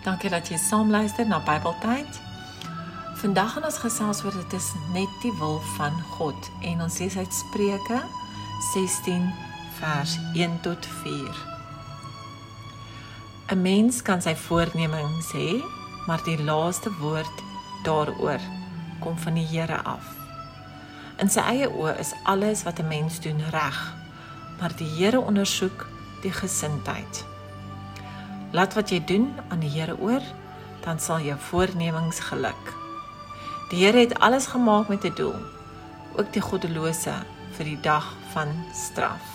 Dankie dat jy saam luister na Bybeltyd. Vandag gaan ons gesels oor dit is net die wil van God en ons lees uit Spreuke 16 vers 1 tot 4. 'n Mens kan sy voornemings hê, maar die laaste woord daaroor kom van die Here af. In sy eie oë is alles wat 'n mens doen reg, maar die Here ondersoek die gesindheid. Laat wat jy doen aan die Here oor, dan sal jou voornemings geluk. Die Here het alles gemaak met 'n doel, ook die goddelose vir die dag van straf.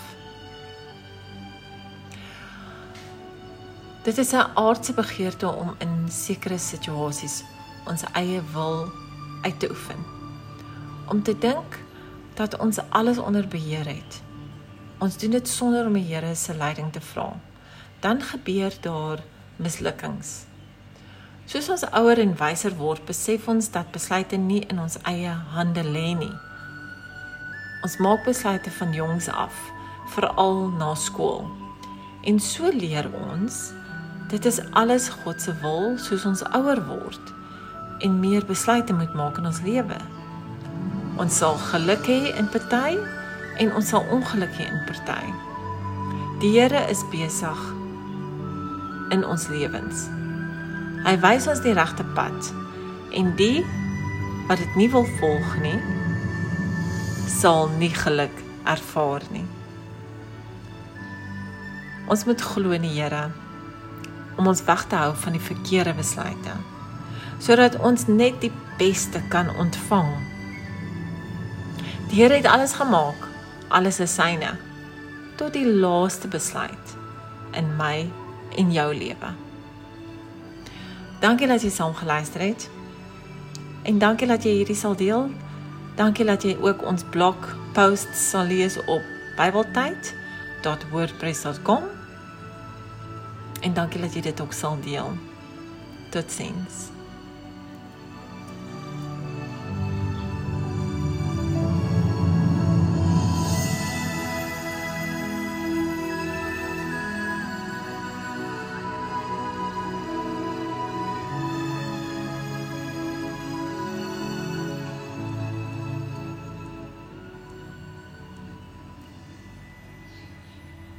Dit is 'n aardse begeerte om in sekere situasies ons eie wil uit te oefen. Om te dink dat ons alles onder beheer het. Ons doen dit sonder om die Here se leiding te vra dan gebeur daar mislukkings. Soos ons ouer en wyser word, besef ons dat besluite nie in ons eie hande lê nie. Ons maak besluite van jongs af, veral na skool. En so leer ons dit is alles God se wil soos ons ouer word en meer besluite moet maak in ons lewe. Ons sal geluk hê in party en ons sal ongeluk hê in party. Die Here is besig in ons lewens. Hy wys ons die regte pad en die wat dit nie wil volg nie sal nie geluk ervaar nie. Ons moet glo in die Here om ons weg te hou van die verkeerde besluite sodat ons net die beste kan ontvang. Die Here het alles gemaak. Alles is syne tot die laaste besluit in my en jou lewe. Dankie dat jy saam geluister het. En dankie dat jy hierdie sal deel. Dankie dat jy ook ons blog posts sal lees op bybeltyd.wordpress.com. En dankie dat jy dit ook sal deel. Totsiens.